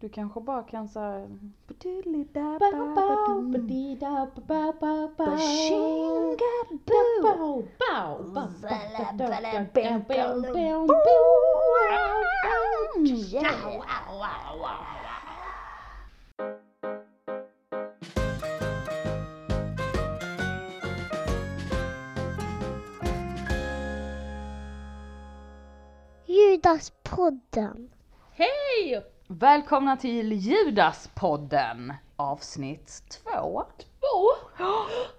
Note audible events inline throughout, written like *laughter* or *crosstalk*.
Du kanske bara kan säga Judaspodden. Hej! Välkomna till Judaspodden avsnitt två. Två!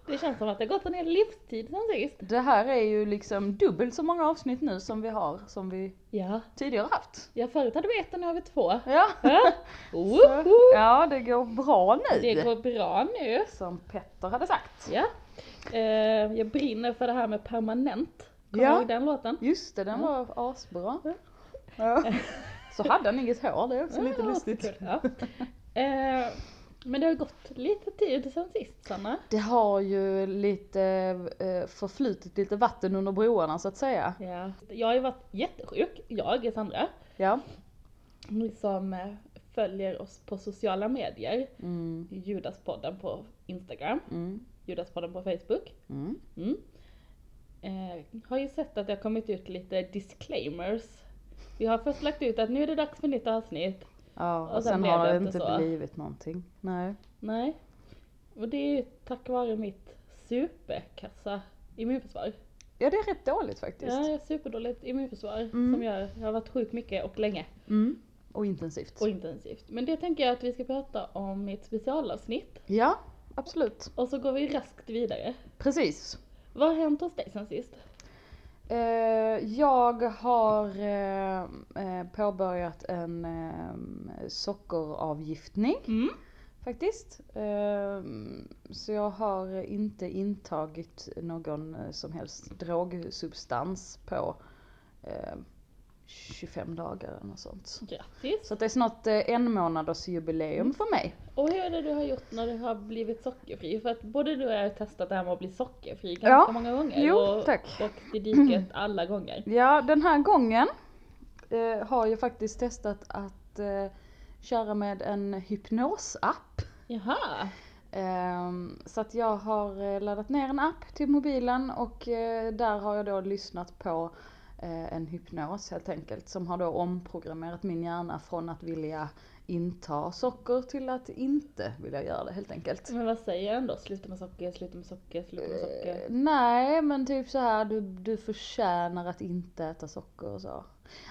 Det känns som att det har gått en hel livstid sen sist. Det här är ju liksom dubbelt så många avsnitt nu som vi har, som vi Ja. tidigare haft. Ja, förut hade vi ett och nu har vi två. Ja, Ja, *laughs* så, ja det går bra nu. Det går bra nu. Som Petter hade sagt. Ja. Eh, jag brinner för det här med permanent. Kommer Ja. du ihåg den låten? Just det, den var asbra. Ja. *laughs* Så hade han inget hår, det är också lite lustigt. Ja. *laughs* Eh, men det har gått lite tid sen sist Sanna. Det har ju lite eh, förflutit lite vatten under broarna så att säga. Ja. Jag har ju varit jättesjuk, jag är Sandra. Ja. Ni som eh, följer oss på sociala medier. Mm, Judaspodden på Instagram. mm, Judaspodden på Facebook. mm. Mm. Eh, har ju sett att det har kommit ut lite disclaimers. Vi har först lagt ut att nu är det dags för nytt avsnitt. Ja, och, Och sen sen har det inte så. blivit någonting. Nej. Nej. Och det är ju tack vare mitt superkassa immunförsvar. Ja, det är rätt dåligt faktiskt. Ja, superdåligt immunförsvar Mm. som gör, jag har varit sjuk mycket och länge Mm. Och intensivt. och intensivt. Men det tänker jag att vi ska prata om i ett specialavsnitt. Ja, absolut. Och så går vi raskt vidare. Precis. Vad har hänt hos dig sen sist? Eh, jag har eh, eh, påbörjat en sockeravgiftning Mm. faktiskt. Så jag har inte intagit någon som helst drogsubstans på 25 dagar eller något sånt. Grattis! Så att det är snart eh, en månaders jubileum för mig. Och hur är det du har gjort när du har blivit sockerfri? För att både du och jag har testat det här med att bli sockerfri ganska Ja. många gånger. Jo, och, tack. och i diket *clears throat* alla gånger. Ja, den här gången eh, har jag faktiskt testat att eh, köra med en hypnosapp. Jaha! Ehm, så att jag har eh, laddat ner en app till mobilen och eh, där har jag då lyssnat på en hypnos helt enkelt som har då omprogrammerat min hjärna från att vilja inta socker till att inte vilja göra det helt enkelt. Men vad säger den då? Sluta med socker, sluta med socker, sluta med Eh, socker. nej men typ så här du, du förtjänar att inte äta socker och så.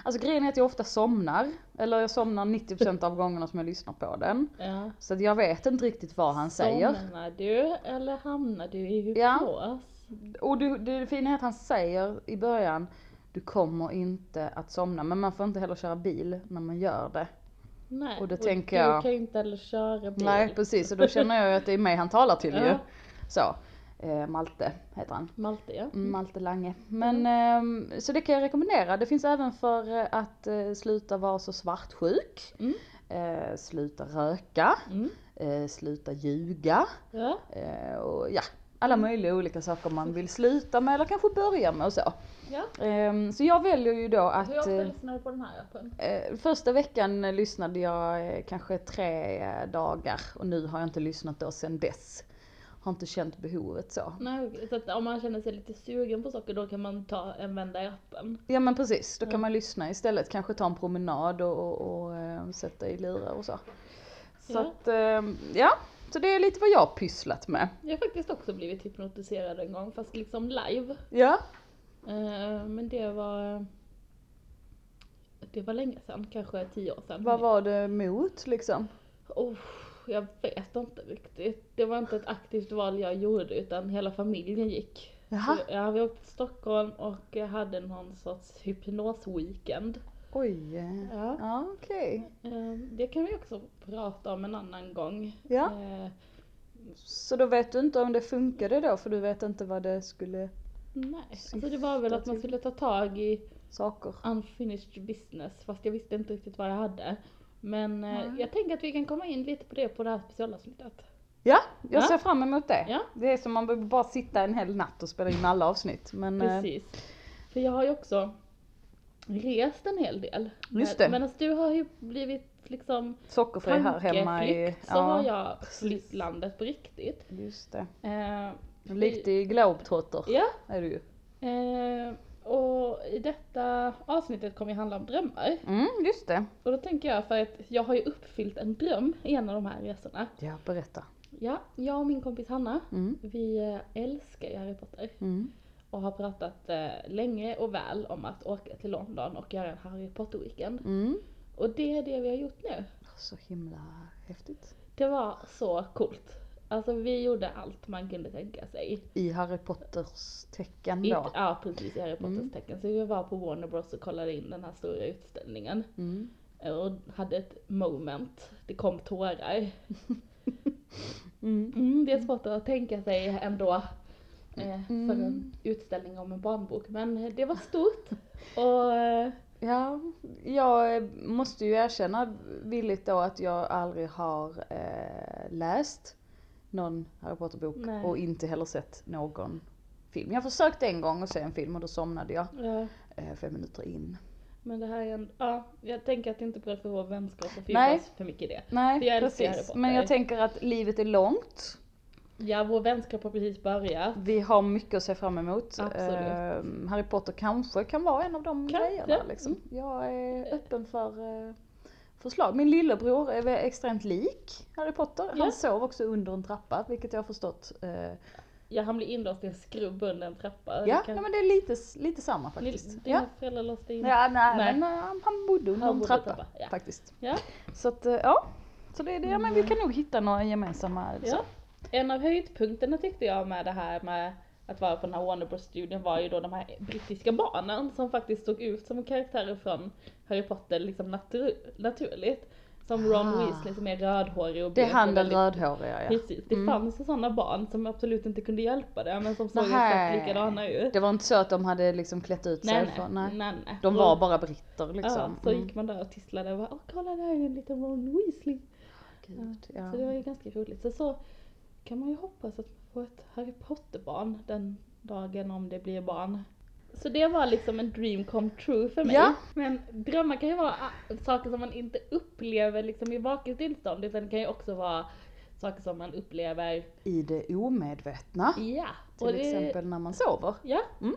Alltså grejen är att jag ofta somnar, eller jag somnar 90% av gångerna som jag lyssnar på den. Ja. Så jag vet inte riktigt vad han säger. Somnar du eller hamnar du i Ja. hypnos? Och du, det fina är att han säger i början, du kommer inte att somna men man får inte heller köra bil när man gör det. Nej. Och då du tänker jag- kan ju inte heller köra bil. Nej precis, och då känner jag ju att det är mig han talar till ju. Ja. Så, eh, Malte heter han. Malte ja. Mm, Malte Lange. Men, ehm, så det kan jag rekommendera. Det finns även för eh, att eh, sluta vara så svartsjuk. Mm. Eh, sluta röka. Mm. Eh, sluta ljuga. Ja. Eh, och ja, alla möjliga olika saker man vill sluta med eller kanske börja med och så. ja. Ehm, så jag väljer ju då Hur att ofta eh, lyssnar du på den här appen? eh, första veckan lyssnade jag eh, kanske tre dagar och nu har jag inte lyssnat då sen dess. Har inte känt behovet så. Nej, så att om man känner sig lite sugen på socker då kan man ta en vända i appen. Ja men precis, då kan Ja. man lyssna istället. Kanske ta en promenad och, och, och sätta i lurar och så. Så Ja. att, eh, ja. Så det är lite vad jag har pysslat med. Jag har faktiskt också blivit hypnotiserad en gång fast liksom live. Ja. Eh, Men det var Det var länge sedan, kanske tio år sedan. Vad var det mot liksom? Oh, jag vet inte riktigt. Det var inte ett aktivt val jag gjorde utan hela familjen gick. Jaha. Så, ja, vi åkte till Stockholm och jag hade någon sorts hypnosweekend. Oj. Ja. Ja okej. Eh, Det kan vi också prata om en annan gång. Ja. Eh, Så då vet du inte om det funkade då för du vet inte vad det skulle Nej, alltså det var väl att man skulle ta tag i saker. unfinished business fast jag visste inte riktigt vad jag hade. Men eh, Nej. jag tänker att vi kan komma in lite på det på det här specialavsnittet. Ja, jag Ja. ser fram emot det. Ja. Det är som man behöver bara sitta en hel natt och spela in alla avsnitt. Men, eh, Precis. För jag har ju också rest en hel del. Just det. Medan du har ju blivit liksom Sockerfri här hemma i... så har jag flytt landet på riktigt. Just det. Eh, Riktig globetrotter ja, är du ju. eh, och i detta avsnittet kommer det handla om drömmar. Mm, just det. Och då tänker jag för att jag har ju uppfyllt en dröm i en av de här resorna. Ja, berätta. Ja, jag och min kompis Hanna, Mm. vi eh, älskar ju Harry Potter. Mm. Och har pratat eh, länge och väl om att åka till London och göra en Harry Potter-weekend. Mm. Och det är det vi har gjort nu. Så himla häftigt. Det var så coolt. Alltså vi gjorde allt man kunde tänka sig. I Harry Potters tecken I, då. ja precis, i Harry Potters Mm. tecken. Så vi var på Warner Bros och kollade in den här stora utställningen. Mm. Och hade ett moment. Det kom tårar. *laughs* Mm. Mm, det är svårt att tänka sig ändå. Eh, för Mm. en utställning om en barnbok. Men eh, det var stort. *laughs* Och eh, Ja, jag måste ju erkänna villigt då att jag aldrig har eh, läst någon Harry Potter-bok Nej. och inte heller sett någon film. Jag försökte en gång att se en film och då somnade jag ja. eh, fem minuter in. Men det här är en, ja, jag tänker att det inte behöver vår vänskap och Nej. fördjupas för mycket i det. Nej, För jag precis. Men jag tänker att livet är långt. Ja, vår vänskap har precis börjat. Vi har mycket att se fram emot. Eh, Harry Potter kanske kan vara en av de Kanske. grejerna liksom. Jag är öppen för eh, förslag. Min lillebror är extremt lik Harry Potter. Han Ja. sov också under en trappa, vilket jag har förstått. Eh, Ja, han blir inlåst i en skrubb under en trappa. ja, kan- ja, men det är lite, lite samma faktiskt. Dina Ja, föräldrar låste in. ja nej, Nej. men eh, han bodde under Han en trappa, trappa, ja. faktiskt. Ja. Så att, eh, ja. Så det är det, ja, men vi kan nog hitta några gemensamma. Så. ja. En av höjdpunkterna tyckte jag med det här med att vara på den här Warner Bros-studien var ju då de här brittiska barnen som faktiskt såg ut som karaktärer från Harry Potter liksom natur- naturligt. Som Ron Ah. Weasley som är rödhårig och Det är han den rödhåriga ja. Precis, det Mm. fanns ju sådana barn som absolut inte kunde hjälpa det men som såg exakt likadana ut. Det var inte så att de hade liksom klätt ut sig Nej för, nej, nej. nej, nej. De var bara britter liksom. Ja, så Mm. gick man där och tisslade och bara åh kolla där är en liten Ron Weasley. Gud, ja. Så det var ju ganska roligt. Så, så kan man ju hoppas att man får ett Harry Potter-barn den dagen om det blir barn. Så det var liksom en dream come true för mig. Ja. Men drömmar kan ju vara ah, saker som man inte upplever liksom i vaket tillstånd utan det kan ju också vara saker som man upplever, I det omedvetna. ja. Till och det, exempel när man sover. Ja. Mm.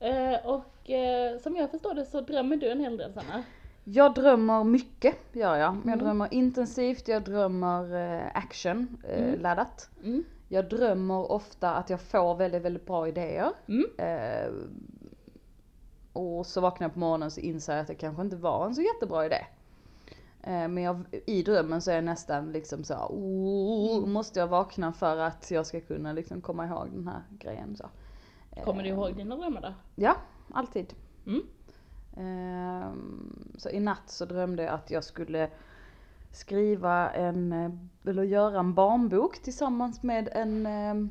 Eh, och eh, som jag förstår det så drömmer du en hel del Sanna. Jag drömmer mycket, gör jag. Jag Mm. drömmer intensivt, jag drömmer eh, action eh, Mm. laddat. Mm. Jag drömmer ofta att jag får väldigt, väldigt bra idéer. Mm. Eh, och så vaknar jag på morgonen så inser jag att det kanske inte var en så jättebra idé. Eh, men jag, i drömmen så är jag nästan liksom så, oh, måste jag vakna för att jag ska kunna liksom komma ihåg den här grejen så. Kommer du ihåg dina drömmar då? Ja, alltid. Mm. Ehm, så i natt så drömde jag att jag skulle skriva en, eh, eller göra en barnbok tillsammans med en eh,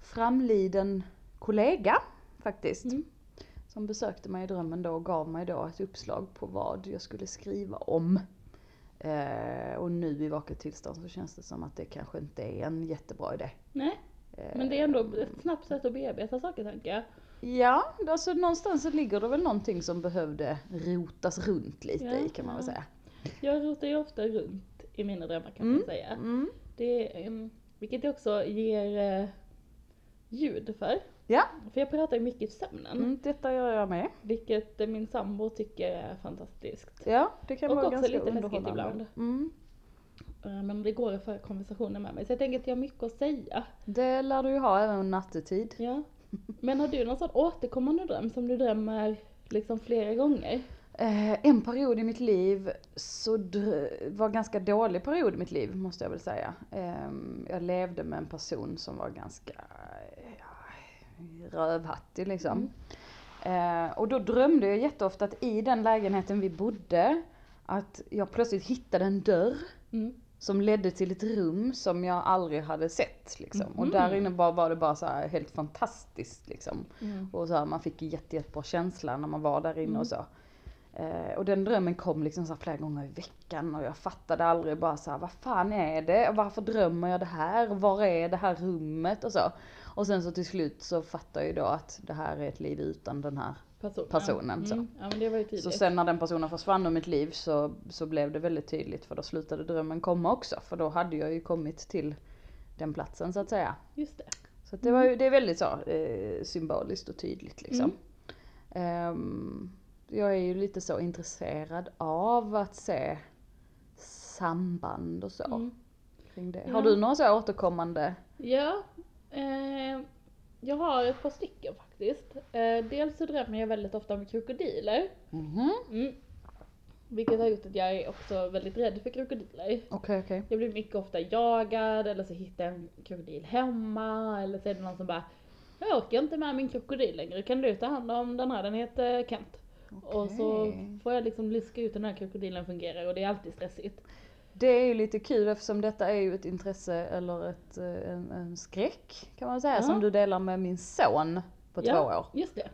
framliden kollega faktiskt. Mm. Som besökte mig i drömmen då och gav mig då ett uppslag på vad jag skulle skriva om. Eh, och nu i vaket tillstånd så känns det som att det kanske inte är en jättebra idé. Nej, men det är ändå ett snabbt sätt att bearbeta saker tänker jag. Ja, alltså någonstans så ligger det väl någonting som behövde rotas runt lite Ja, i kan man väl säga. Jag rotar ju ofta runt i mina drömmar kan Mm. man säga. Mm. Det, vilket jag också ger eh, ljud för. Ja, För jag pratar ju mycket i sömnen. mm, detta gör jag med. Vilket eh, min sambo tycker är fantastiskt. Ja, det kan Och vara också ganska lite läskigt underhållande. ibland. Mm. Eh, Men det går att föra konversationer med mig. Så jag tänker att jag har mycket att säga. Det lär du ju ha även nattetid. Ja. Men har du någon sån återkommande dröm som du drömmer liksom flera gånger? Eh, en period i mitt liv så var ganska dålig period i mitt liv måste jag väl säga. Eh, jag levde med en person som var ganska ja, rövhattig liksom. Eh, och då drömde jag jätteofta att i den lägenheten vi bodde, att jag plötsligt hittade en dörr Mm. Som ledde till ett rum som jag aldrig hade sett liksom. Och Mhm. där inne var, var det bara så helt fantastiskt liksom. Mm. Och så här, man fick jätte, jättebra känsla när man var där inne Mm. och så. Eh, och den drömmen kom liksom så flera gånger i veckan och jag fattade aldrig bara så här, vad fan är det? Varför drömmer jag det här? Var är det här rummet? Och så. Och sen så till slut så fattar jag ju då att det här är ett liv utan den här Personen. personen, så. Mm. Ja var ju tydligt. Så sen när den personen försvann ur mitt liv så, så blev det väldigt tydligt för då slutade drömmen komma också. För då hade jag ju kommit till den platsen så att säga. Just det. Så det, var ju, det är väldigt så eh, symboliskt och tydligt liksom. Ehm, jag är ju lite så intresserad av att se samband och så. Mm. Kring det. Ja. Har du några så återkommande? Ja, eh, jag har ett par stycken faktiskt. Eh, dels så drömmer jag väldigt ofta om krokodiler. Mhm. Mm. Vilket har gjort att jag är också väldigt rädd för krokodiler. Okej okej. Jag blir mycket ofta jagad eller så hittar jag en krokodil hemma eller så är det någon som bara Jag orkar inte med min krokodil längre, kan du ta hand om den här? Den heter Kent. Och så får jag liksom luska ut hur den här krokodilen fungerar och det är alltid stressigt. Det är ju lite kul eftersom detta är ju ett intresse eller ett, eh, en, en skräck kan man säga Ja. som du delar med min son på två år. just det.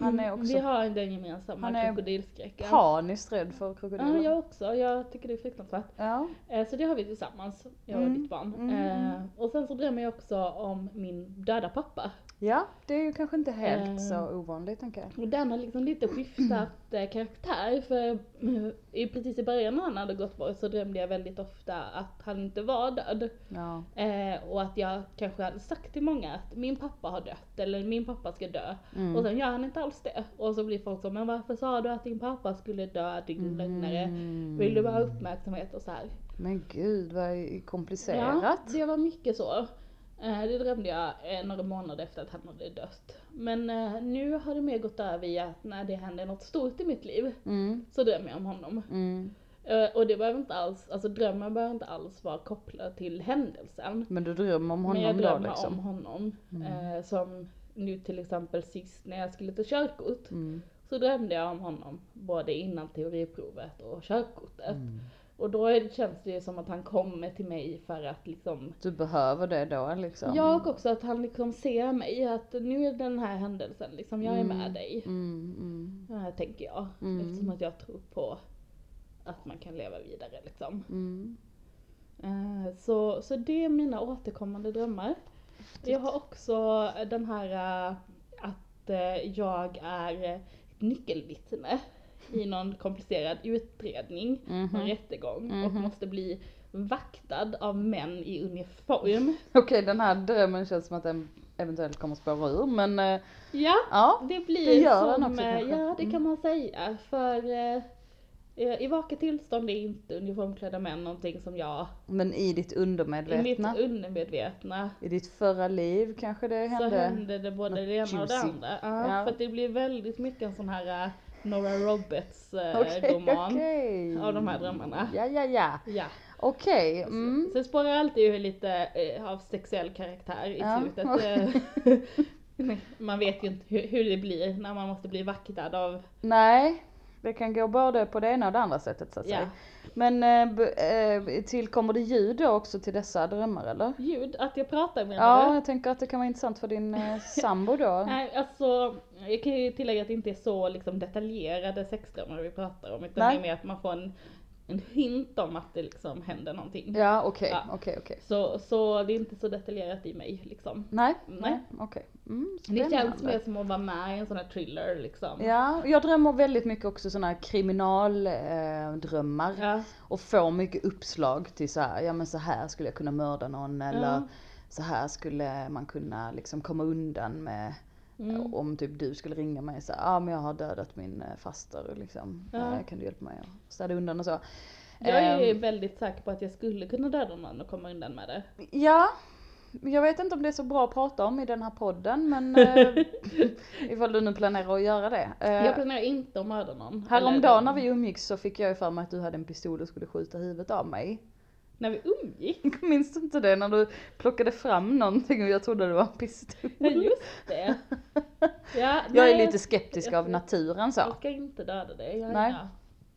Han är också Vi har den gemensamma Han är krokodilskräcken. paniskt rädd för Ja, krokodiler. jag också. Jag tycker det är fruktansvärt. Ja. Eh, Så det har vi tillsammans, jag och Mm, ditt barn. mm, Eh, mm. Och sen så drömmer jag också om min döda pappa. Ja, det är ju kanske inte helt Eh. så ovanligt tänker jag. Och den har liksom lite skiftat eh, karaktär för eh, i, precis i början när han hade gått bort så drömde jag väldigt ofta att han inte var död. Ja. Eh, och att jag kanske hade sagt till många att min pappa har dött eller min pappa ska dö. Mm. Och sen gör han inte alls det. Och så blir folk så, men varför sa du att din pappa skulle dö din lögnare? Mm. Vill du bara ha uppmärksamhet och så här. Men gud vad komplicerat. Ja, det var mycket så. Eh, Det drömde jag eh, några månader efter att han hade dött. Men eh, nu har det mer gått över i att när det händer något stort i mitt liv Mm. så drömmer jag om honom. Mm. Och det behöver inte alls, alltså drömmen behöver inte alls vara kopplad till händelsen. Men du drömmer om honom Men jag då drömmer liksom? om honom. Mm. Som nu till exempel sist när jag skulle ta körkort. Mm. Så drömde jag om honom både innan teoriprovet och körkortet. Mm. Och då är det, känns det ju som att han kommer till mig för att liksom Du behöver det då liksom? Ja och också att han liksom ser mig, att nu är den här händelsen liksom, jag är med Mm. dig. Mm, mm, Det här tänker jag. Mm. Eftersom att jag tror på att man kan leva vidare liksom. mm. Eh, Så, så det är mina återkommande drömmar. Jag har också den här eh, att eh, jag är nyckelvittne i någon komplicerad utredning, Mhm. en rättegång och Mhm. måste bli vaktad av män i uniform. *laughs* Okej den här drömmen känns som att den eventuellt kommer spåra ur men eh, Ja, ja. Det blir Det gör den som, också eh, kanske. ja det Mm. kan man säga. För eh, i vaket tillstånd är inte uniformklädda män någonting som jag, Men i ditt i undermedvetna, mitt undermedvetna, i ditt förra liv kanske det så hände? hände det både det ena och det andra. Ja, Ja. För att det blir väldigt mycket en sån här Nora Roberts eh, *laughs* Okej, roman okej. av de här drömmarna. Ja, ja, ja. Ja. Okej. Mm. Så det spårar alltid lite eh, av sexuell karaktär i Ja. slutet. *laughs* eh. *laughs* Nej, man vet ju inte hur, hur det blir när man måste bli vaktad av Nej, det kan gå både på det ena och det andra sättet så att Ja. säga. Men eh, eh, tillkommer det ljud då också till dessa drömmar eller? ljud, att jag pratar med Ja, det. jag tänker att det kan vara intressant för din eh, sambo då. *laughs* Nej, alltså jag kan ju tillägga att det inte är så liksom detaljerade sexdrömmar vi pratar om utan Nej. det är mer att man får en, en hint om att det liksom händer någonting. Ja, okej, Ja. okej, okej. Så, så det är inte så detaljerat i mig liksom. Nej, Nej. nej, okej. Mm, Det känns mer som att vara med i en sån här thriller liksom. Ja, jag drömmer väldigt mycket också sådana här kriminaldrömmar. Eh. Ja. Och får mycket uppslag till så här, ja men så här skulle jag kunna mörda någon eller Ja. så här skulle man kunna liksom komma undan med Mm. om typ du skulle ringa mig och säga, ah, men jag har dödat min eh, faster liksom. Ja. Eh, kan du hjälpa mig att städa undan och så. Jag är Ehm, väldigt säker på att jag skulle kunna döda någon och komma undan med det. Ja, jag vet inte om det är så bra att prata om i den här podden men eh, *laughs* ifall du nu planerar att göra det. Eh, Jag planerar inte att mörda någon. Häromdagen när vi umgicks så fick jag ju för mig att du hade en pistol och skulle skjuta huvudet av mig. När vi umgick? *laughs* Minns du inte det när du plockade fram någonting och jag trodde det var en pistol? Ja just det. *laughs* Ja, Jag är lite skeptisk av naturen så. Jag ska inte döda dig. Jag, Nej. ja.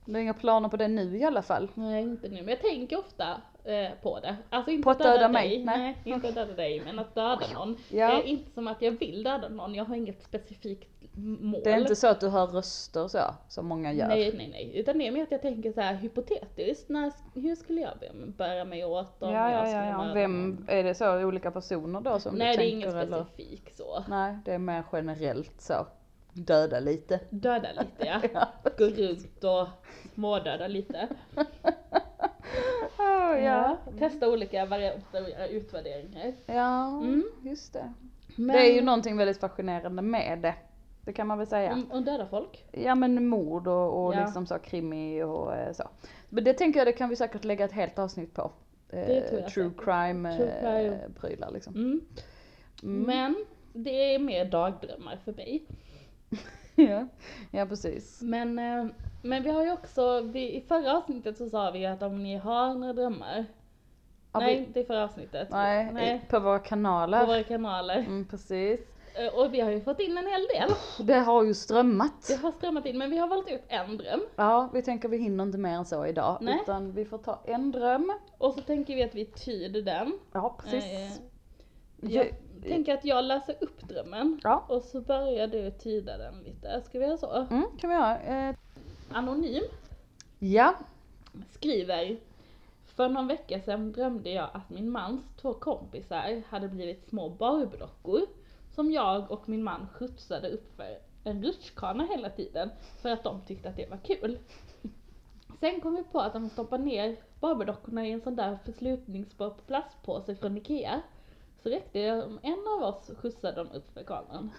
Du har inga planer på det nu i alla fall? Nej inte nu, men jag tänker ofta eh, på det. Alltså inte På att döda mig? dig, Nej. nej. inte att döda dig, men att döda någon. Ja. Eh, inte som att jag vill döda någon, jag har inget specifikt mål. Det är inte så att du hör röster så, som många gör? Nej, nej, nej. Utan det är mer att jag tänker så här hypotetiskt, när, hur skulle jag bära mig åt om Ja, jag ja, skulle ja, ja. Vem, någon? är det så olika personer då som Nej, du det är tänker inget specifikt så. Nej, det är mer generellt så. döda lite. Döda lite ja. *laughs* Ja. Gå runt och smådöda lite. *laughs* Oh, ja. Testa olika varianter och göra utvärderingar. ja, Mm. just det. Men, Det är ju någonting väldigt fascinerande med det. Det kan man väl säga. Och döda folk. Ja men mord och, och Ja. liksom så krimi och eh, så. Men det tänker jag det kan vi säkert lägga ett helt avsnitt på. Eh, Det tror jag True säkert. crime, eh, liksom. Mm. Mm. Men det är mer dagdrömmar för mig. *laughs* ja. ja precis. Men, eh, men vi har ju också, vi, i förra avsnittet så sa vi att om ni har några drömmar. Ja, nej, vi- inte i förra avsnittet. Nej, nej på våra kanaler. på våra kanaler. Mm, precis. Eh, Och vi har ju fått in en hel del. Det har ju strömmat. Det har strömmat in, men vi har valt ut en dröm. Ja, vi tänker vi hinner inte mer än så idag. Nej. Utan vi får ta en dröm. Och så tänker vi att vi tyder den. Ja, precis. Eh, Ja, Jag tänker att jag läser upp drömmen. Ja. Och så börjar du tyda den lite. Ska vi göra så? Mm, kan vi göra. Eh, Anonym ja. skriver För någon vecka sedan drömde jag att min mans två kompisar hade blivit små barbiedockor som jag och min man skjutsade upp för en rutschkana hela tiden för att de tyckte att det var kul. Sen kom vi på att de stoppade ner barbiedockorna i en sån där förslutningsbar plastpåse från Ikea. Så räckte det om en av oss skjutsade dem upp för kameran.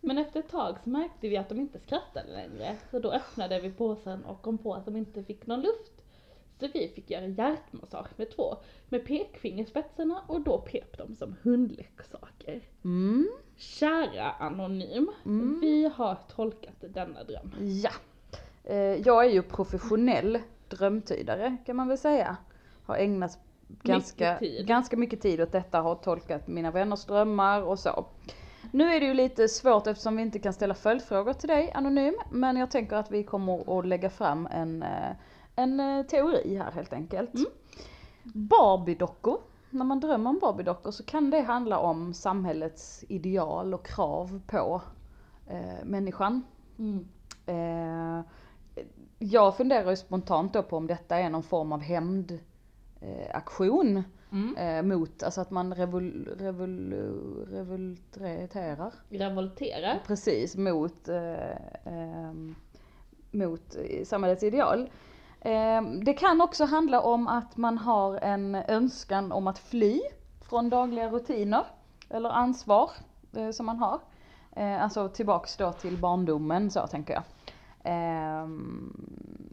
Men efter ett tag så märkte vi att de inte skrattade längre. Så då öppnade vi påsen och kom på att de inte fick någon luft. Så vi fick göra hjärtmassage med två, med pekfingerspetsarna och då pep de som hundleksaker. Mm. Kära Anonym, Mm. vi har tolkat denna dröm. Ja. Eh, jag är ju professionell drömtydare kan man väl säga. Har ägnat ganska tid. ganska mycket tid åt detta, har tolkat mina vänners drömmar och så. Nu är det ju lite svårt eftersom vi inte kan ställa följdfrågor till dig anonym, men jag tänker att vi kommer att lägga fram en, eh, en eh, teori här helt enkelt. Mm. Barbiedockor, när man drömmer om Barbiedockor så kan det handla om samhällets ideal och krav på eh, människan. Mm. Eh, jag funderar ju spontant då på om detta är någon form av hämndaktion eh, aktion, Mm. eh, mot, alltså att man revol, revol, revolterar. Revoltera. Precis, mot, eh, ehm, mot eh, samhällets ideal. Ehm, det kan också handla om att man har en önskan om att fly från dagliga rutiner eller ansvar eh, som man har. Eh, alltså tillbaks då till barndomen så tänker jag. Ehm,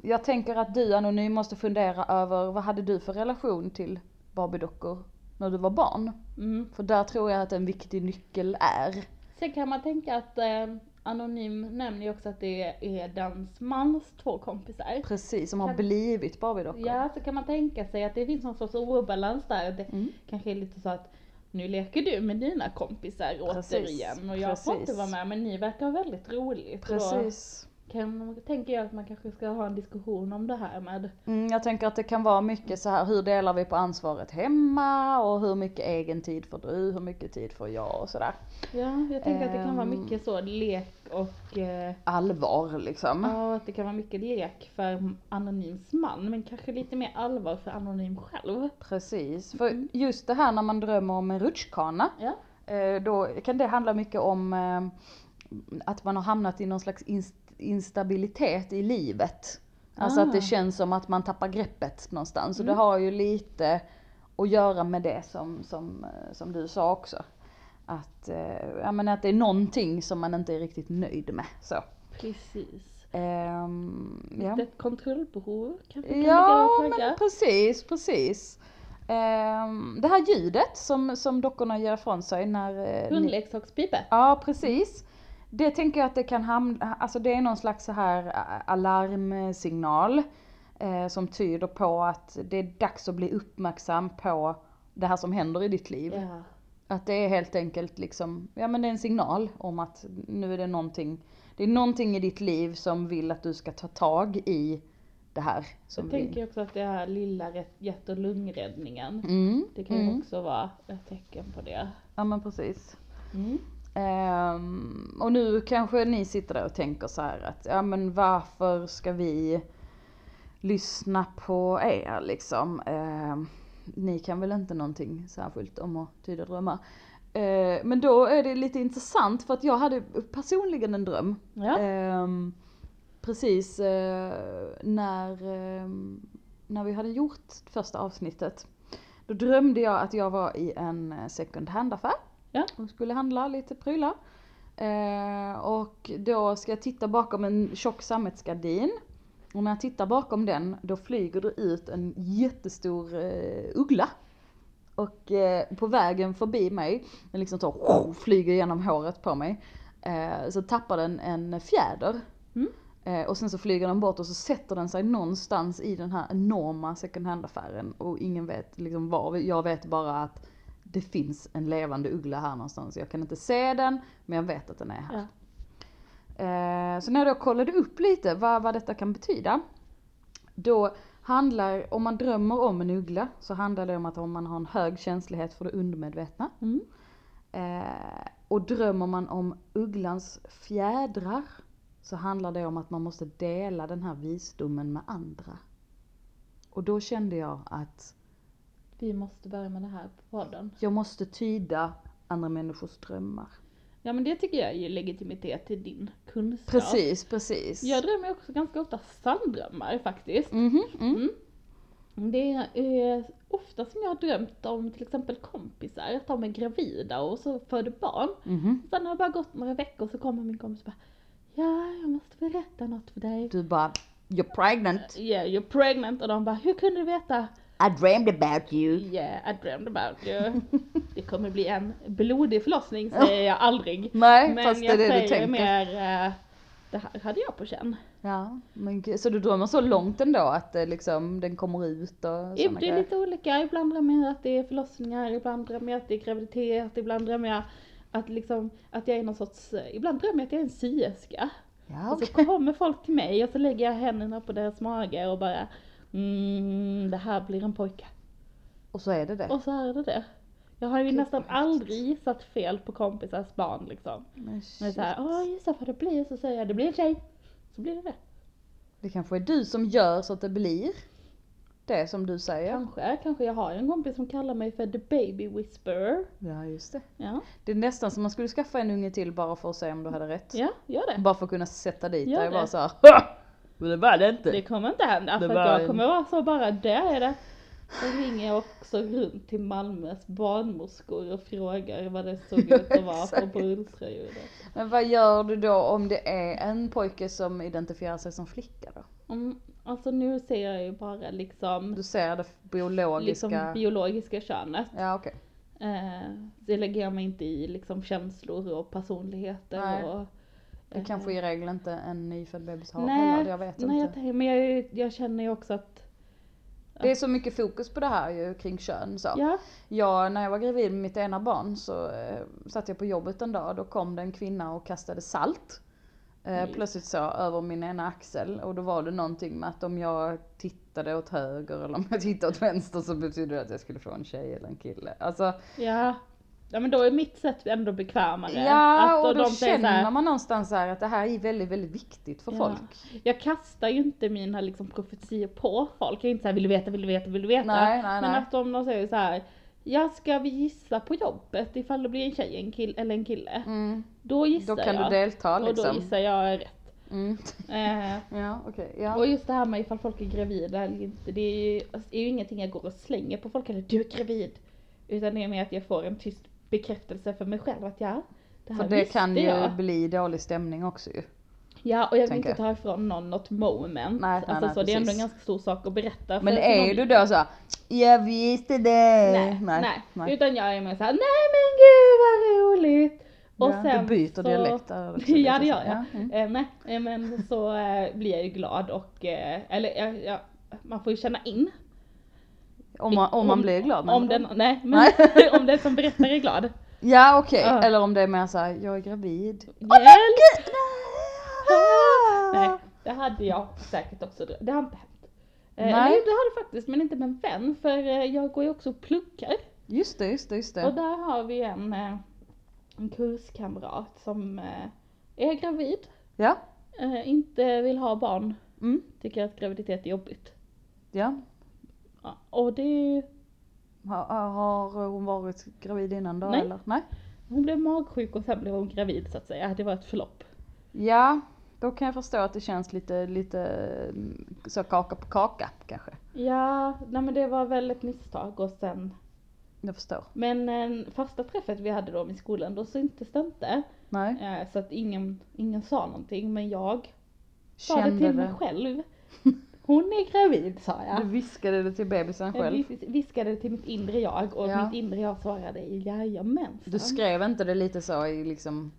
jag tänker att du anonym måste fundera över vad hade du för relation till Barbiedockor när du var barn? Mm. För där tror jag att en viktig nyckel är. Sen kan man tänka att eh, Anonym nämner ju också att det är dens mans två kompisar. Precis, som har Kan- blivit Barbiedockor. Ja, så kan man tänka sig att det finns någon sorts obalans där. Det Mm. kanske är lite så att nu leker du med dina kompisar Precis, återigen och jag får inte precis. vara med men ni verkar ha väldigt roligt. Precis. Kan, tänker jag att man kanske ska ha en diskussion om det här med Mm, jag tänker att det kan vara mycket så här, hur delar vi på ansvaret hemma och hur mycket egen tid får du, hur mycket tid får jag och sådär. Ja, jag tänker att det kan vara Ehm. mycket så lek och eh, Allvar liksom. ja, att det kan vara mycket lek för Anonyms man men kanske lite mer allvar för Anonym själv. Precis, för Mm. just det här när man drömmer om en rutschkana, Ja. eh, då kan det handla mycket om eh, att man har hamnat i någon slags inst- instabilitet i livet. Alltså att Ah. det känns som att man tappar greppet någonstans. Och det Mm. har ju lite att göra med det som, som, eh, som du sa också. Att, eh, ja, men att det är någonting som man inte är riktigt nöjd med. Så. Precis. Ehm, ja. Ett kontrollbehov kanske kan Ja, men precis, precis. Ehm, det här ljudet som, som dockorna ger ifrån sig när... eh, Hundleksakspipa. Ja, precis. Det tänker jag att det kan hamna, alltså det är någon slags så här alarmsignal eh, som tyder på att det är dags att bli uppmärksam på det här som händer i ditt liv. Ja. Att det är helt enkelt liksom, ja men det är en signal om att nu är det någonting, det är någonting i ditt liv som vill att du ska ta tag i det här. Som Jag vi- tänker också att det här lilla hjärt och lungräddningen. Mm, Det kan ju mm. också vara ett tecken på det. Ja men precis. Mm. Ehm, och nu kanske ni sitter där och tänker så här att, ja men varför ska vi lyssna på er liksom? Ehm, ni kan väl inte någonting särskilt om att tyda drömmar? Eh, men då är det lite intressant för att jag hade personligen en dröm. Ja. Ehm, precis eh, när, när vi hade gjort första avsnittet. Då drömde jag att jag var i en eh, second hand-affär. Ja. Och skulle handla lite prylar. Eh, och då ska jag titta bakom en tjock sammetsgardin. Och när jag tittar bakom den, då flyger det ut en jättestor eh, uggla. Och eh, på vägen förbi mig, den liksom så flyger genom håret på mig. Eh, så tappar den en fjäder. Mm. Eh, och sen så flyger den bort och så sätter den sig någonstans i den här enorma second hand-affären. Och ingen vet liksom var. Jag vet bara att det finns en levande uggla här någonstans. Jag kan inte se den, men jag vet att den är här. Ja. Eh, så när jag då kollade upp lite vad, vad detta kan betyda. Då handlar, om man drömmer om en uggla, så handlar det om att om man har en hög känslighet för det undermedvetna. Mm. Eh, och drömmer man om ugglans fjädrar, så handlar det om att man måste dela den här visdomen med andra. Och då kände jag att Vi måste börja med det här på podden. jag måste tyda andra människors drömmar. Ja men det tycker jag ger legitimitet till din kunskap. Precis, precis. Jag drömmer också ganska ofta sanndrömmar faktiskt. Mhm, mm. Mm. Det är ofta som jag har drömt om till exempel kompisar, att de är gravida och så föder barn. Mhm. Sen har det bara gått några veckor så kommer min kompis och bara Ja, jag måste berätta något för dig. Du bara, you're pregnant. Yeah, you're pregnant. Och de bara, hur kunde du veta? I dreamed about you. Yeah, I dreamed about you. *laughs* Det kommer bli en blodig förlossning säger jag aldrig. *laughs* Nej, Men fast det jag är det du säger tänker. mer, eh, det här hade jag på känn. Ja, men så du drömmer så långt ändå att det liksom, den kommer ut och sådana Det är lite olika, ibland drömmer jag att det är förlossningar, ibland drömmer jag att det är graviditet, ibland drömmer jag att liksom, att jag är någon sorts, ibland drömmer jag att jag är en sierska. Ja, Och så kommer folk till mig och så lägger jag händerna på deras mage och bara mm, det här blir en pojke. Och så är det det. Och så är det det. Jag har ju Gud, nästan aldrig gissat fel på kompisars barn liksom. Men Men shit. så här, åh gissa vad det blir, så säger jag det blir en tjej. Så blir det det. Det kanske är du som gör så att det blir det som du säger. Kanske, kanske jag har en kompis som kallar mig för the baby whisperer. Ja, just det. Ja, Det är nästan som man skulle skaffa en unge till bara för att se om du hade rätt. ja gör det. Bara för att kunna sätta dit Gör dig och bara såhär *laughs* "Ha! Men det var det inte. Det kommer inte hända Det för att jag en- kommer vara så bara, där är det. Jag ringer också runt till Malmös barnmorskor och frågar vad det såg ut att vara på *laughs* på ultraljudet. Men vad gör du då om det är en pojke som identifierar sig som flicka då? Mm, alltså nu ser jag ju bara liksom, Du ser det biologiska... liksom biologiska könet. Ja okej. Eh, det lägger jag mig inte i liksom känslor och personligheter Nej. och Det eh, kanske i regel inte en nyfödd bebis har Nej, heller, jag vet nej inte. tänker- men jag, jag känner ju också att, Det är så mycket fokus på det här ju kring kön så. ja, Jag, när jag var gravid med mitt ena barn så eh, satt jag på jobbet en dag, då kom det en kvinna och kastade salt. Eh, Nej. plötsligt så över min ena axel och då var det någonting med att om jag tittade åt höger eller om jag tittade åt vänster så betydde det att jag skulle få en tjej eller en kille. Alltså, ja. Ja men då är mitt sätt ändå bekvämare. ja Att och då de säger så här, känner man någonstans här att det här är väldigt, väldigt viktigt för Ja. folk. Jag kastar ju inte mina liksom profetior på folk. Jag är inte såhär, vill du veta, vill du veta, vill du veta? Nej, nej, Men nej. att om de säger så här, ja ska vi gissa på jobbet ifall det blir en tjej en kill, eller en kille? Mm, Då gissar då kan jag. du delta Och då liksom. gissar jag rätt. Mm. Eh, *laughs* Ja, okej. ja. och just det här med ifall folk är gravida eller inte, det är ju, alltså, är ju ingenting jag går och slänger på folk eller du är gravid. Utan det är mer att jag får en tyst bekräftelse för mig själv att ja, det här För det visste kan ju jag. bli dålig stämning också ju. Ja och jag vill tänker inte ta ifrån någon något moment. Nej, nej, alltså nej, så det är ändå en ganska stor sak att berätta. Men för är någon- du då så jag visste det. Nej, nej, Utan jag är mer såhär, nej men gud vad roligt. Och ja, sen du byter så... dialekt där också Ja lite *laughs* det så. gör jag. Ja, mm. Eh, nej, eh, men så eh, blir jag ju glad och, eh, eller jag, jag, man får ju känna in. Om, man, om man blir glad. Om den, nej, men om den som berättar är glad. Ja okej, Ja. eller om det är mer såhär, jag är gravid. Hjälp! Nej. Nej, det hade jag säkert också. Det har inte hänt. Eh, Nej. Nej. det har det faktiskt, men inte med en vän. För eh, jag går ju också och pluggar. Just det, just det, just Och det. där har vi en, eh, en kurskamrat som är gravid. Ja. Inte vill ha barn. Mm. Tycker att graviditet är jobbigt. Ja. Och det Har, har hon varit gravid innan då Nej. eller? Nej. Hon blev magsjuk och sen blev hon gravid så att säga. Det var ett förlopp. Ja, då kan jag förstå att det känns lite, lite mm, så kaka på kaka kanske. Ja, nej men det var väl ett misstag och sen Jag förstår. Men eh, första träffet vi hade då i skolan, då syntes det inte. Nej. Eh, så att ingen, ingen sa någonting, men jag sa det Kände till mig det. själv. *laughs* Hon är gravid sa Du jag. viskade det till bebisen Jag själv. vis- viskade till mitt inre jag och Ja. mitt inre jag svarade jajamensan. Du skrev inte det lite så i liksom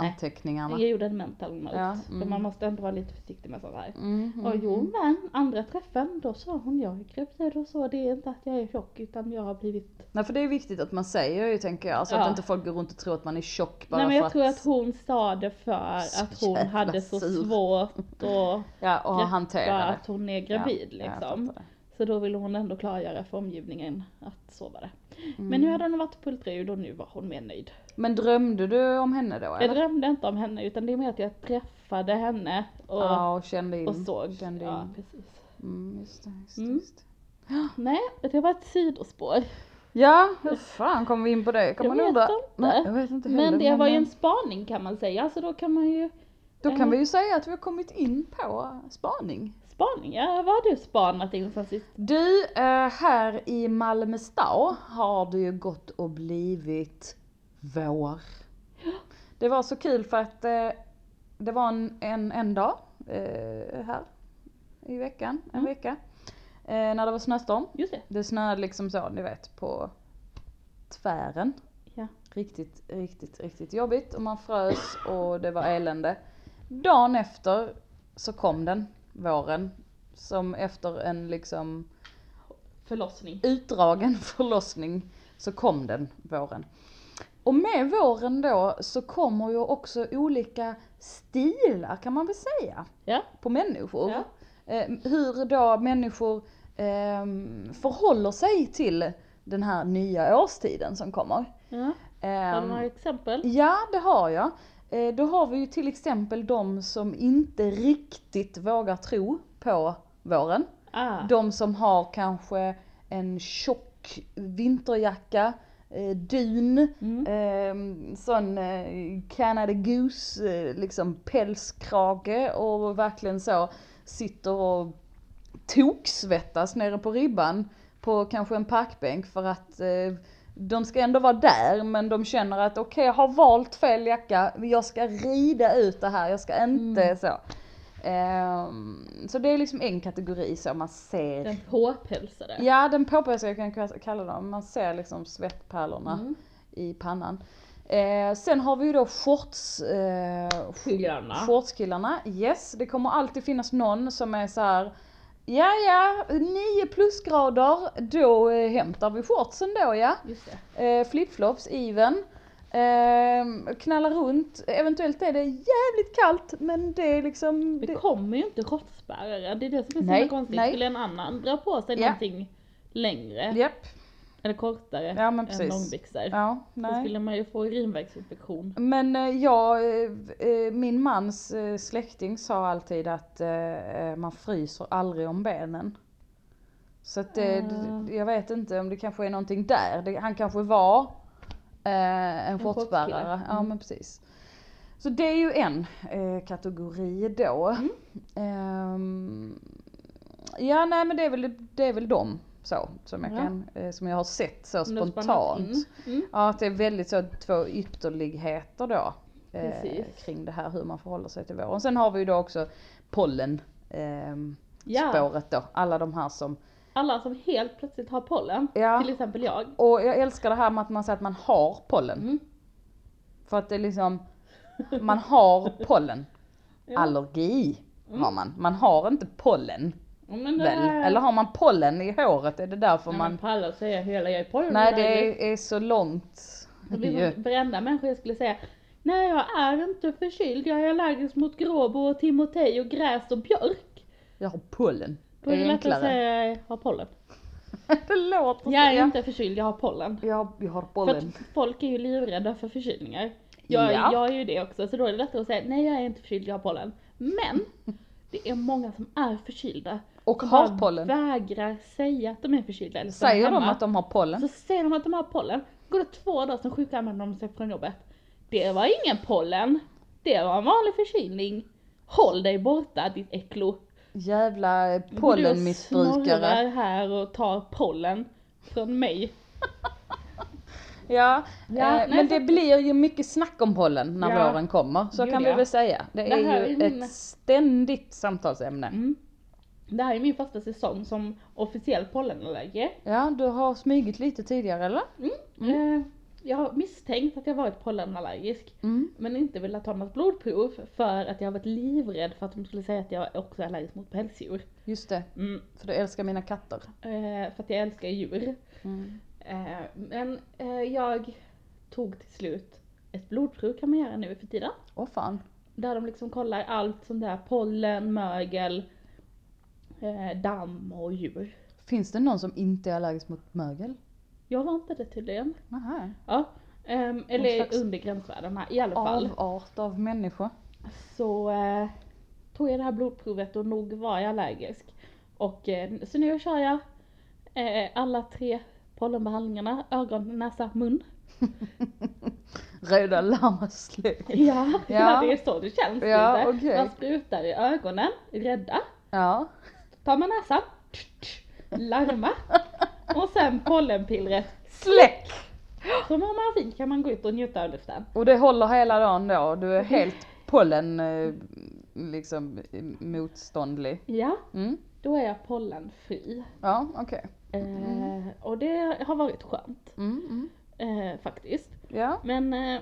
Nej. anteckningarna? Jag gjorde en mental note. Ja, För mm. man måste ändå vara lite försiktig med sånt här. Mm, mm, Och jo mm. men, andra träffen då sa hon jag är gravid och så, det är inte att jag är tjock utan jag har blivit Nej för det är viktigt att man säger ju tänker jag, så Ja. att inte folk går runt och tror att man är tjock bara Nej men för jag att, tror att hon sa det för att hon hade så sur. svårt att *laughs* ja, och hantera att hon är gravid Ja, jag liksom. Så då ville hon ändå klargöra för omgivningen att så var det. Mm. Men nu hade hon varit på ultraljud och nu var hon mer nöjd. Men drömde du om henne då Jag eller? drömde inte om henne utan det är mer att jag träffade henne och, Ja, och kände in. och såg. Kände Ja, in. precis. Mm, just det, just Mm. just det. Nej, det var ett sidospår. Ja, hur fan kom vi in på det? Kan Jag man undra? Nej, jag vet inte heller. Men det var ju eh, en spaning kan man säga, så då kan man ju Då kan vi ju säga att vi har kommit in på spaning. spaning. Ja, vad har du spanat in sen sist? Du, eh, här i Malmö stad har det ju gått och blivit vår. Det var så kul för att eh, det var en, en, en dag eh, här i veckan, en Mm. vecka, eh, när det var snöstorm. Just det. Det snöade liksom så, ni vet, på tvären. Ja. Riktigt, riktigt, riktigt jobbigt och man frös och det var elände. Dagen efter så kom den, våren. Som efter en liksom Förlossning. utdragen *laughs* förlossning så kom den, våren. Och med våren då så kommer ju också olika stilar kan man väl säga Ja. på människor. Ja. Eh, hur då människor eh, förhåller sig till den här nya årstiden som kommer. ja. Har du några Eh, exempel? ja, det har jag. Eh, då har vi ju till exempel de som inte riktigt vågar tro på våren. Ah. De som har kanske en tjock vinterjacka, eh, dun, Mm. eh, sån eh, Canada Goose, eh, liksom pälskrage och verkligen så sitter och toksvettas nere på ribban på kanske en parkbänk för att eh, de ska ändå vara där men de känner att okej jag har valt fel jacka, jag ska rida ut det här, jag ska inte Mm. så. Ehm, så det är liksom en kategori så man ser. Den påpälsade. Ja den påpälsade kan jag kalla dem, man ser liksom svettpärlorna Mm. i pannan. Eh, sen har vi ju då shorts, eh, Killarna. shortskillarna, yes det kommer alltid finnas någon som är så här. Ja ja, 9 plusgrader, då eh, hämtar vi shortsen då ja. Just det. Eh, flipflops, even. Eh, knallar runt, eventuellt är det jävligt kallt men det är liksom... Det Det, kommer ju inte råttspärrare, det är det som är så Nej, himla konstigt. nej. Skulle en annan dra på sig Ja. någonting längre, japp, eller kortare, Ja, men än långbyxor, ja, så nej. skulle man ju få urinvägsinfektion. Men eh, jag, eh, eh, min mans eh, släkting sa alltid att eh, eh, man fryser aldrig om benen. Så att det, Ah. jag vet inte om det kanske är någonting där. Det, han kanske var eh, en shortsbärare. Ja Mm. men precis. Så det är ju en eh, kategori då. Mm. Ehm, ja nej men det är väl, det är väl dem så som jag Ja. kan, eh, som jag har sett så spontant. Mm. Ja, att det är väldigt så två ytterligheter då. Eh, kring det här hur man förhåller sig till våren. Sen har vi ju då också pollen ehm, Ja, spåret då. Alla de här som, alla som helt plötsligt har pollen, ja. till exempel jag. Och jag älskar det här med att man säger att man har pollen. Mm. För att det är liksom, man har *laughs* pollen. Ja. Allergi Mm. har man. Man har inte pollen Men det väl? här- Eller har man pollen i håret? Är det därför Nej, man... men pallar säga hela jag är pollen. Nej det är, är så långt. Det blir ju. som varenda människa skulle säga Nej jag är inte förkyld, jag är allergisk mot gråbo och timotej och gräs och björk. Jag har pollen. Då är det lättare att säga jag har pollen. *laughs* det låter så. Jag är inte förkyld, jag har pollen. Jag, jag har För pollen. att folk är ju livrädda för förkylningar. Jag, Ja. jag är ju det också, så då är det lättare att säga nej jag är inte förkyld, jag har pollen. Men det är många som är förkylda. Och har pollen. vägrar säga att de är förkylda. Eller Säger de hemma. att de har pollen? Så säger de att de har pollen. Går det två dagar sen sjukanmäler de sig från jobbet. Det var ingen pollen. Det var en vanlig förkylning. Håll dig borta ditt äcklo. Jävla Du pollenmissbrukare. snorrar här och tar pollen från mig. Ja, Ja, eh, men det blir ju mycket snack om pollen när Ja. våren kommer. Så Gud, kan vi väl säga. Det Det är ju är min- ett ständigt samtalsämne. Mm. Det här är min första säsong som officiell pollenallergiker. Ja, du har smugit lite tidigare eller? Eh, jag har misstänkt att jag varit pollenallergisk. Mm. Men inte velat ta något blodprov för att jag har varit livrädd för att de skulle säga att jag också är allergisk mot pälsdjur. Just det, Mm. för du älskar mina katter. Eh, för att jag älskar djur. Mm. Eh, men eh, jag tog till slut ett blodprov kan man göra nu för tiden. Åh fan. Där de liksom kollar allt sånt där pollen, mögel, eh, damm och djur. Finns det någon som inte är allergisk mot mögel? Jag var inte det tydligen. Nähä. Ja. ehm, eller slags under gränsvärdena i alla fall. Avart av människor. Så eh, tog jag det här blodprovet och nog var jag allergisk. Och eh, så nu kör jag eh, alla tre pollenbehandlingarna, ögon, näsa, mun. *laughs* Röda larmet slut. *laughs* Ja, ja. Ja. det är så det känns Ja, lite. okej. Man sprutar i ögonen, rädda. Ja. Tar man näsan, larma. *laughs* Och sen pollenpillret. Släck! Så mår man fint kan man gå ut och njuta av luften. Och det håller hela dagen då? Du är *laughs* helt pollen eh, liksom motståndlig? Ja, Mm. då är jag pollenfri. Ja, okej. Eh, och det har varit skönt. Mm, mm. Eh, faktiskt. Ja, Men eh,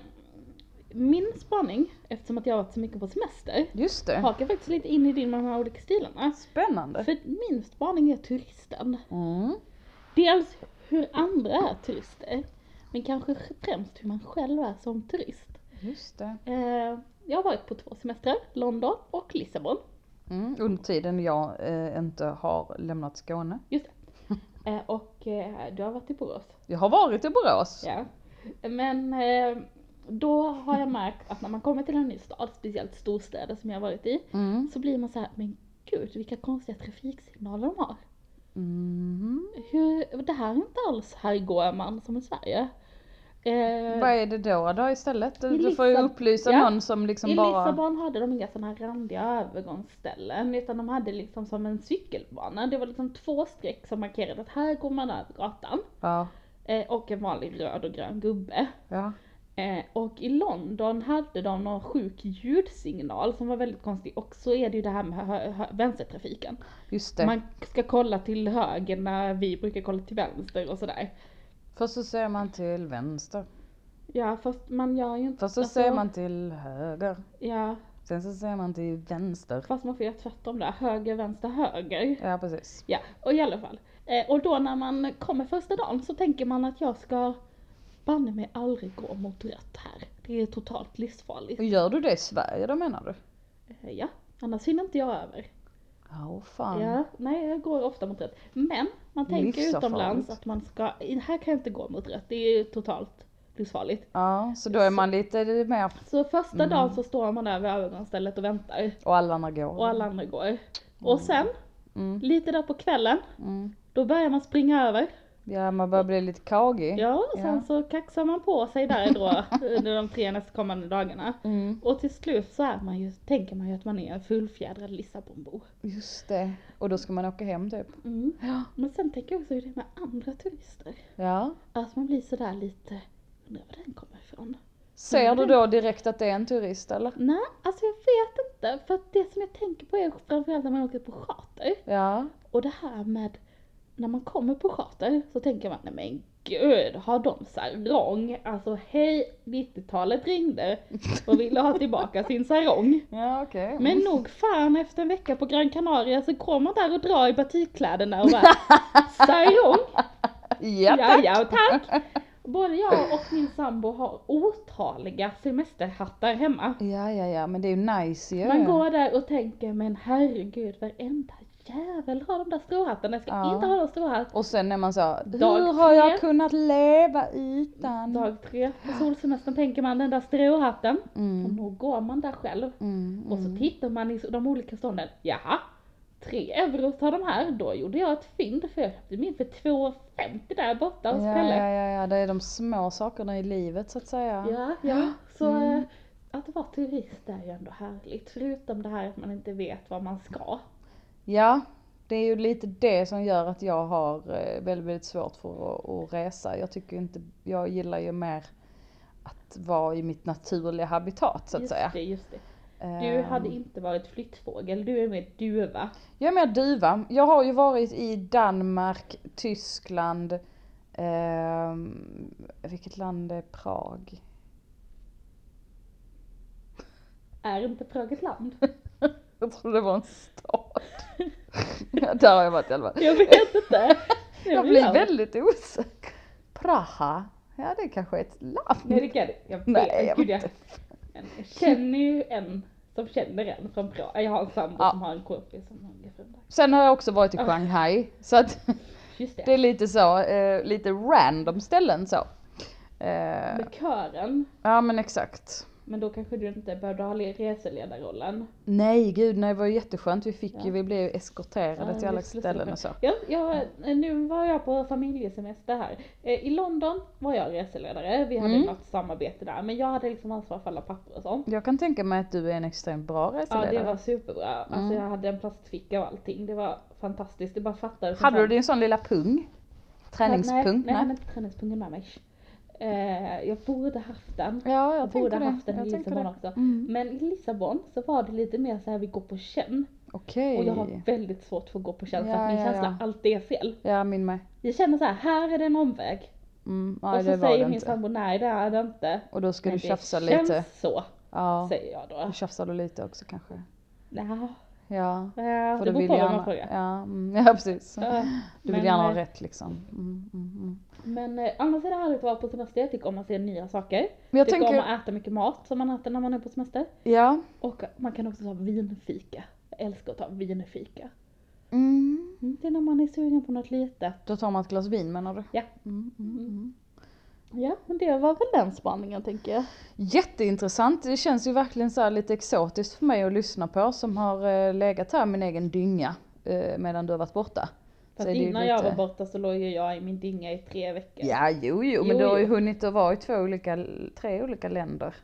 min spaning, eftersom att jag har varit så mycket på semester, just det. hakar faktiskt lite in i din med de här olika stilarna. Spännande. För min spaning är turisten. Mm. Dels hur andra är turister, men kanske främst hur man själv är som turist. Just det. Eh, jag har varit på två semestrar, London och Lissabon. Mm. Under tiden jag eh, inte har lämnat Skåne. Just det. *laughs* Eh, och du har varit i Borås. Jag har varit i Borås. Ja. Men då har jag märkt att när man kommer till en ny stad, speciellt storstäder som jag har varit i, Mm. så blir man så här, men gud vilka konstiga trafiksignaler de har. Mm. Hur, det här är inte alls här går man som i Sverige. Eh, Vad är det då då istället? Du, I du får ju Lissab- upplysa Ja. någon som liksom I bara... Lissabon hade de inga sådana här randiga övergångsställen utan de hade liksom som en cykelbana. Det var liksom två streck som markerade att här går man över gatan. Ja, Eh, och en vanlig röd och grön gubbe. ja. Eh, och i London hade de någon sjuk ljudsignal som var väldigt konstig. Och så är det ju det här med vänstertrafiken. Just det. Man ska kolla till höger när vi brukar kolla till vänster och sådär. Först så ser man till vänster. Ja fast man gör ju inte Först så alltså, ser man till höger. Ja Sen så ser man till vänster. fast man får göra tvärtom där. Höger, vänster, höger. Ja, precis. Ja, och i alla fall. Eh, och då när man kommer första dagen så tänker man att jag ska banne mig aldrig gå mot rött här. Det är totalt livsfarligt. Och gör du det i Sverige då menar du? Eh, ja, annars hinner inte jag över. Åh fan. Ja, nej jag går ofta mot rött. Men man tänker utomlands att man ska, här kan jag inte gå mot rött. Det är ju totalt livsfarligt. Ja, så då är man lite mer... Så första Mm. dagen så står man där vid övergångsstället och väntar. Och alla andra går. Och alla andra går. Och sen, Mm. lite där på kvällen, Mm. då börjar man springa över. Ja, man börjar bli lite kagig. Ja, och sen Ja. så kaxar man på sig där då under *laughs* de tre nästkommande dagarna. Mm. Och till slut så är man ju, tänker man ju att man är en fullfjädrad Lissabonbo. Just det. Och då ska man åka hem typ. Mm. Ja. Men sen tänker jag också hur det är med andra turister. Ja. Att man blir sådär lite, undrar var den kommer ifrån. Ser du då direkt att det är en turist eller? Nej, alltså jag vet inte. För att det som jag tänker på är framförallt när man åker på charter. Ja. Och det här med, när man kommer på charter så tänker man, nej men gud, har de sarong? Alltså hej, 90-talet ringde och ville ha tillbaka sin sarong. *laughs* Ja, okej. Men nog fan efter en vecka på Gran Canaria så går man där och drar i batikkläderna och bara *laughs* sarong? Ja, Ja, tack. ja, tack. *laughs* Både jag och min sambo har otaliga semesterhattar hemma. Ja, ja, ja, men det är ju nice ju. Man går där och tänker, men herregud, varenda jävel har de där stråhattarna. Jag ska Ja. inte ha någon stråhatt. Och sen är man så, Dag hur har jag tre. kunnat leva utan? Dag tre på solsemestern tänker man den där stråhatten. Och Mm. då går man där själv. Mm, Och så mm. tittar man i de olika stånden. Jaha, 3 euro sa de här. Då gjorde jag ett fynd för jag köpte min för 2,50 där borta hos Ja, Pelle. ja, ja, ja, det är de små sakerna i livet så att säga. Ja, ja. Så Mm. eh, att vara turist är ju ändå härligt. Förutom det här att man inte vet vad man ska. Ja, det är ju lite det som gör att jag har eh, väldigt, väldigt svårt för att, att resa. Jag tycker inte, jag gillar ju mer att vara i mitt naturliga habitat så att just säga. det, just det. Du Ehm, hade inte varit flyttfågel, du är mer duva. Jag är mer duva. Jag har ju varit i Danmark, Tyskland, ehm, vilket land är Prag? Är inte Prag ett land? *laughs* Jag tror det var en stad. där har jag varit i alla fall. Jag vet inte. Jag blir väldigt osäker. Praha, ja det är kanske är ett land. Nej det kan det Jag vet, Nej, jag gud, jag, jag känner ju en som känner en från Prag. Jag har en sambo Ja. som har en kompis som har från där. Sen har jag också varit i Shanghai, så att det. det är lite så, eh, lite random ställen så. Eh, Med kören. ja men exakt. Men då kanske du inte behövde ha reseledarrollen. Nej gud nej det var ju jätteskönt, vi fick ju, Ja. vi blev ju eskorterade Ja, till alla ställen och så. Ja, jag, nu var jag på familjesemester här. Eh, I London var jag reseledare, vi hade Mm. något samarbete där. Men jag hade liksom ansvar för alla papper och sånt. Jag kan tänka mig att du är en extremt bra Ja reseledare. det var superbra. Alltså Mm. jag hade en plastficka och allting. Det var fantastiskt. Det bara fattades. Hade du din sån lilla pung? Träningspung? Nej, nej, jag hade inte träningspungen med mig. Eh, jag borde haft den. Ja, Jag, jag borde det. haft den i Jag Lissabon det. också. Mm. Men i Lissabon så var det lite mer så här vi går på känn. Okej. Och jag har väldigt svårt för att gå på känn för Ja, att min ja, känsla ja. alltid är fel. Ja, min med. Jag känner så här, här är det en omväg. Mm, nej och det så säger det min sambo, nej det är det inte. Och då ska Men du det tjafsa känns lite. så, Ja. säger jag då. Då tjafsar du lite också kanske. Ja, Ja. För det du beror vill på vad gärna, man frågar. ja, mm, *laughs* ja precis. Ja, Du vill men, gärna ha eh, rätt liksom. Mm, mm, mm. Men eh, annars är det härligt att vara på semester. Jag tycker om att se nya saker. Men jag tycker tänker, om att äta mycket mat som man äter när man är på semester. ja. Och man kan också ta vinfika. Jag älskar att ta vinfika. Mm. Mm, Det är när man är sugen på något litet. Då tar man ett glas vin menar du? Ja. Ja, men det var väl den spaningen tänker jag. Jätteintressant. Det känns ju verkligen så här lite exotiskt för mig att lyssna på som har eh, legat här i min egen dynga eh, medan du har varit borta. Ju innan jag lite- var borta så låg ju jag i min dynga i tre veckor. Ja, jo, jo, men Jo, du har ju jo. hunnit att vara i två olika, tre olika länder.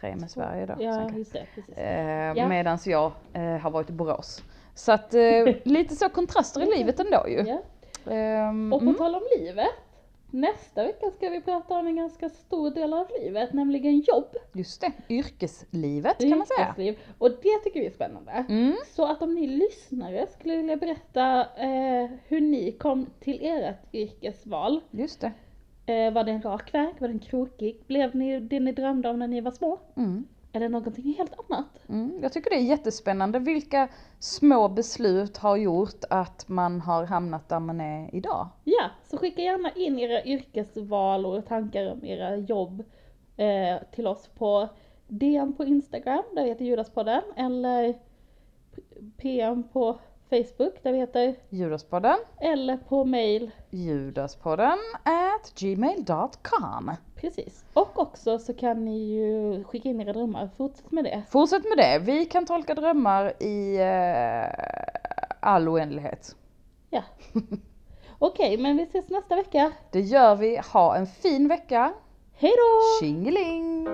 Tre med Sverige då. Ja, just det. Precis. Eh, Ja. Medans jag eh, har varit i Borås. Så att eh, *laughs* lite så kontraster i livet ändå ju. Ja. Ehm, Och på mm. tal om livet. Nästa vecka ska vi prata om en ganska stor del av livet, nämligen jobb. Just det, yrkeslivet kan man säga. yrkesliv. Och det tycker vi är spännande. Mm. Så att om ni lyssnare skulle vilja berätta eh, hur ni kom till ert yrkesval. Just det. Eh, var det en rak väg? Var den krokig? Blev ni det ni drömde om när ni var små? Mm. Eller någonting helt annat? Mm. Jag tycker det är jättespännande. Vilka små beslut har gjort att man har hamnat där man är idag? Ja, så skicka gärna in era yrkesval och tankar om era jobb eh, till oss på DM på Instagram, där vi heter Judaspodden, eller PM på Facebook, där vi heter, Judaspodden, eller på mail. judaspodden at gmail.com. Precis. Och också så kan ni ju skicka in era drömmar, fortsätt med det. Fortsätt med det. Vi kan tolka drömmar i eh, all oändlighet. Ja. *laughs* Okej, men vi ses nästa vecka. Det gör vi. Ha en fin vecka. Hej då! Tjingeling!